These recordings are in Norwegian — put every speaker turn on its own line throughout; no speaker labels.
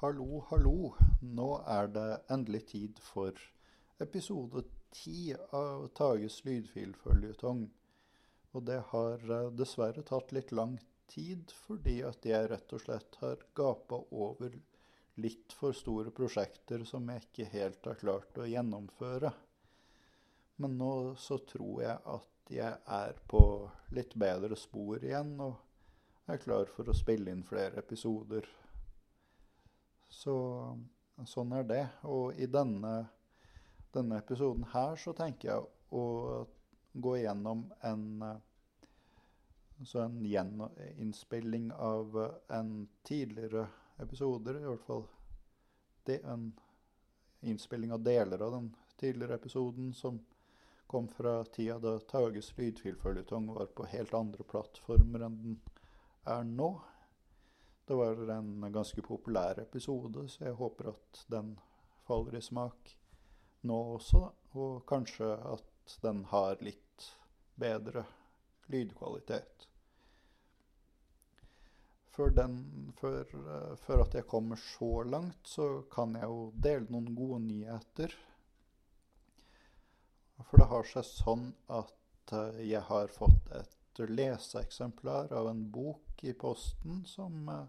Hallo, hallo. Nå er det endelig tid for episode ti av Tages lydfilføljetong. Og det har eh, dessverre tatt litt lang tid, fordi at jeg rett og slett har gapa over litt for store prosjekter som jeg ikke helt har klart å gjennomføre. Men nå så tror jeg at jeg er på litt bedre spor igjen, og er klar for å spille inn flere episoder. Så sånn er det. Og i denne, denne episoden her så tenker jeg å gå gjennom en så en gjeninnspilling av en tidligere episoder, i hvert fall det, en innspilling av deler av den tidligere episoden som kom fra tida da Tages lydfilføljetong var på helt andre plattformer enn den er nå. Det var en ganske populær episode, så jeg håper at den faller i smak nå også. Og kanskje at den har litt bedre lydkvalitet. Før, den, før, uh, før, at jeg kommer så langt, så kan jeg jo dele noen gode nyheter. For det har seg sånn at uh, jeg har fått et leseeksemplar av en bok i posten som uh,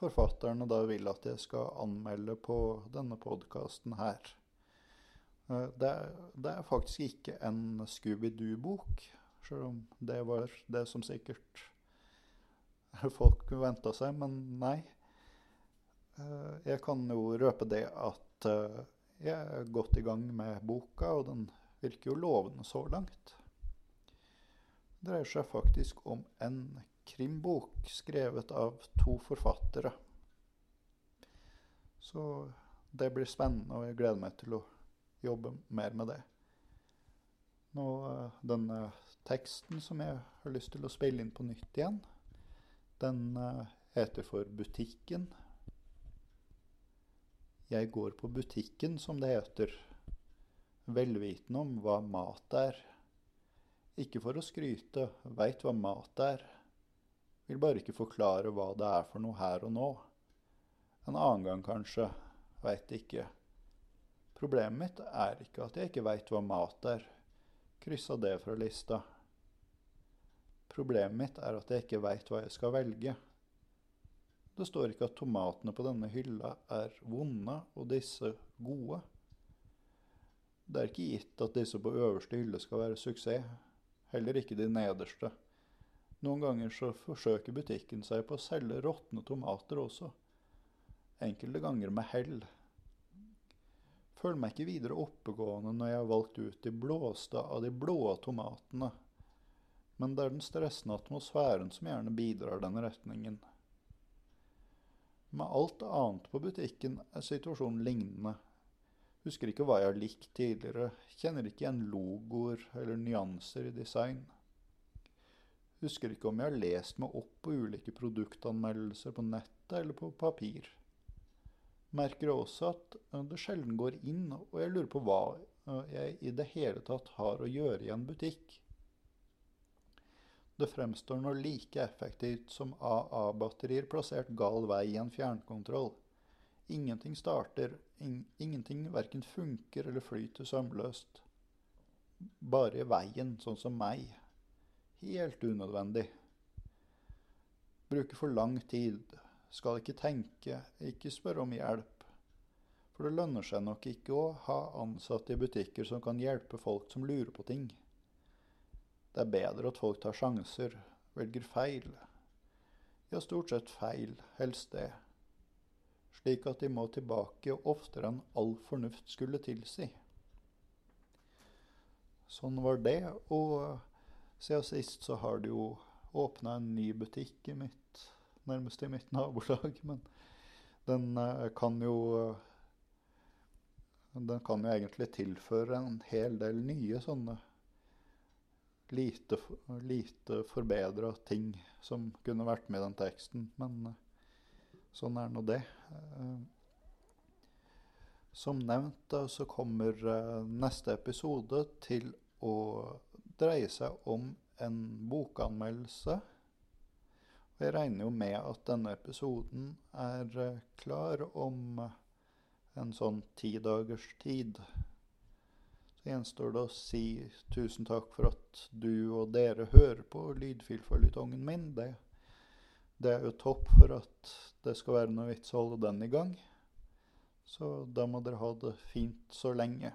forfatterne da vil at jeg skal anmelde på denne podkasten her. Eh, det er, det er, faktisk ikke en Scooby-Doo-bok, sjøl om det var det som sikkert folk kunne venta seg, men nei. Eh, jeg kan jo røpe det at eh, jeg er godt i gang med boka, og den virker jo lovende så langt. Det dreier seg faktisk om en krimbok skrevet av to forfattere. Så det blir spennende, og jeg gleder meg til å jobbe mer med det. Nå, eh, denne teksten som jeg har lyst til å spille inn på nytt igjen, den eh, heter for 'Butikken'. Jeg går på butikken, som det heter, velvitende om hva mat er. Ikke for å skryte, veit hva mat er. Vil bare ikke forklare hva det er for noe her og nå. En annen gang kanskje. Veit ikke. Problemet mitt er ikke at jeg ikke veit hva mat er. Kryssa det fra lista. Problemet mitt er at jeg ikke veit hva jeg skal velge. Det står ikke at tomatene på denne hylla er vonde og disse gode. Det er ikke gitt at disse på øverste hylle skal være suksess, heller ikke de nederste. Noen ganger så forsøker butikken seg på å selge råtne tomater også. Enkelte ganger med hell. Føler meg ikke videre oppegående når jeg har valgt ut de blåste av de blå tomatene. Men det er den stressende atmosfæren som gjerne bidrar den retningen. Med alt annet på butikken er situasjonen lignende. Husker ikke hva jeg har likt tidligere, kjenner ikke igjen logoer eller nyanser i design. Husker ikke om jeg har lest meg opp på ulike produktanmeldelser på nettet eller på papir. Merker også at eh, det sjelden går inn, og jeg lurer på hva eh, jeg i det hele tatt har å gjøre i en butikk. Det fremstår nå like effektivt som AA-batterier plassert gal vei i en fjernkontroll. Ingenting starter, in ingenting verken funker eller flyter sømløst. Bare veien, sånn som meg. Helt unødvendig. Bruke for lang tid. Skal ikke tenke, ikke spørre om hjelp. For det lønner seg nok ikke å ha ansatte i butikker som kan hjelpe folk som lurer på ting. Det er bedre at folk tar sjanser, velger feil. Ja, stort sett feil, helst det. Slik at de må tilbake oftere enn all fornuft skulle tilsi. Sånn var det, og siden sist så har det jo åpna en ny butikk i mitt, nærmest i mitt nabolag. Men den uh, kan jo Den kan jo egentlig tilføre en hel del nye sånne lite, lite forbedra ting som kunne vært med i den teksten. Men uh, sånn er nå det. Som nevnt så kommer neste episode til å dreier seg om en bokanmeldelse. Og Jeg regner jo med at denne episoden er eh, klar om eh, en sånn ti dagers tid. Så gjenstår det å si tusen takk for at du og dere hører på lydfilføljetongen min. Det, det er jo topp for at det skal være noe vits å holde den i gang. Så da må dere ha det fint så lenge.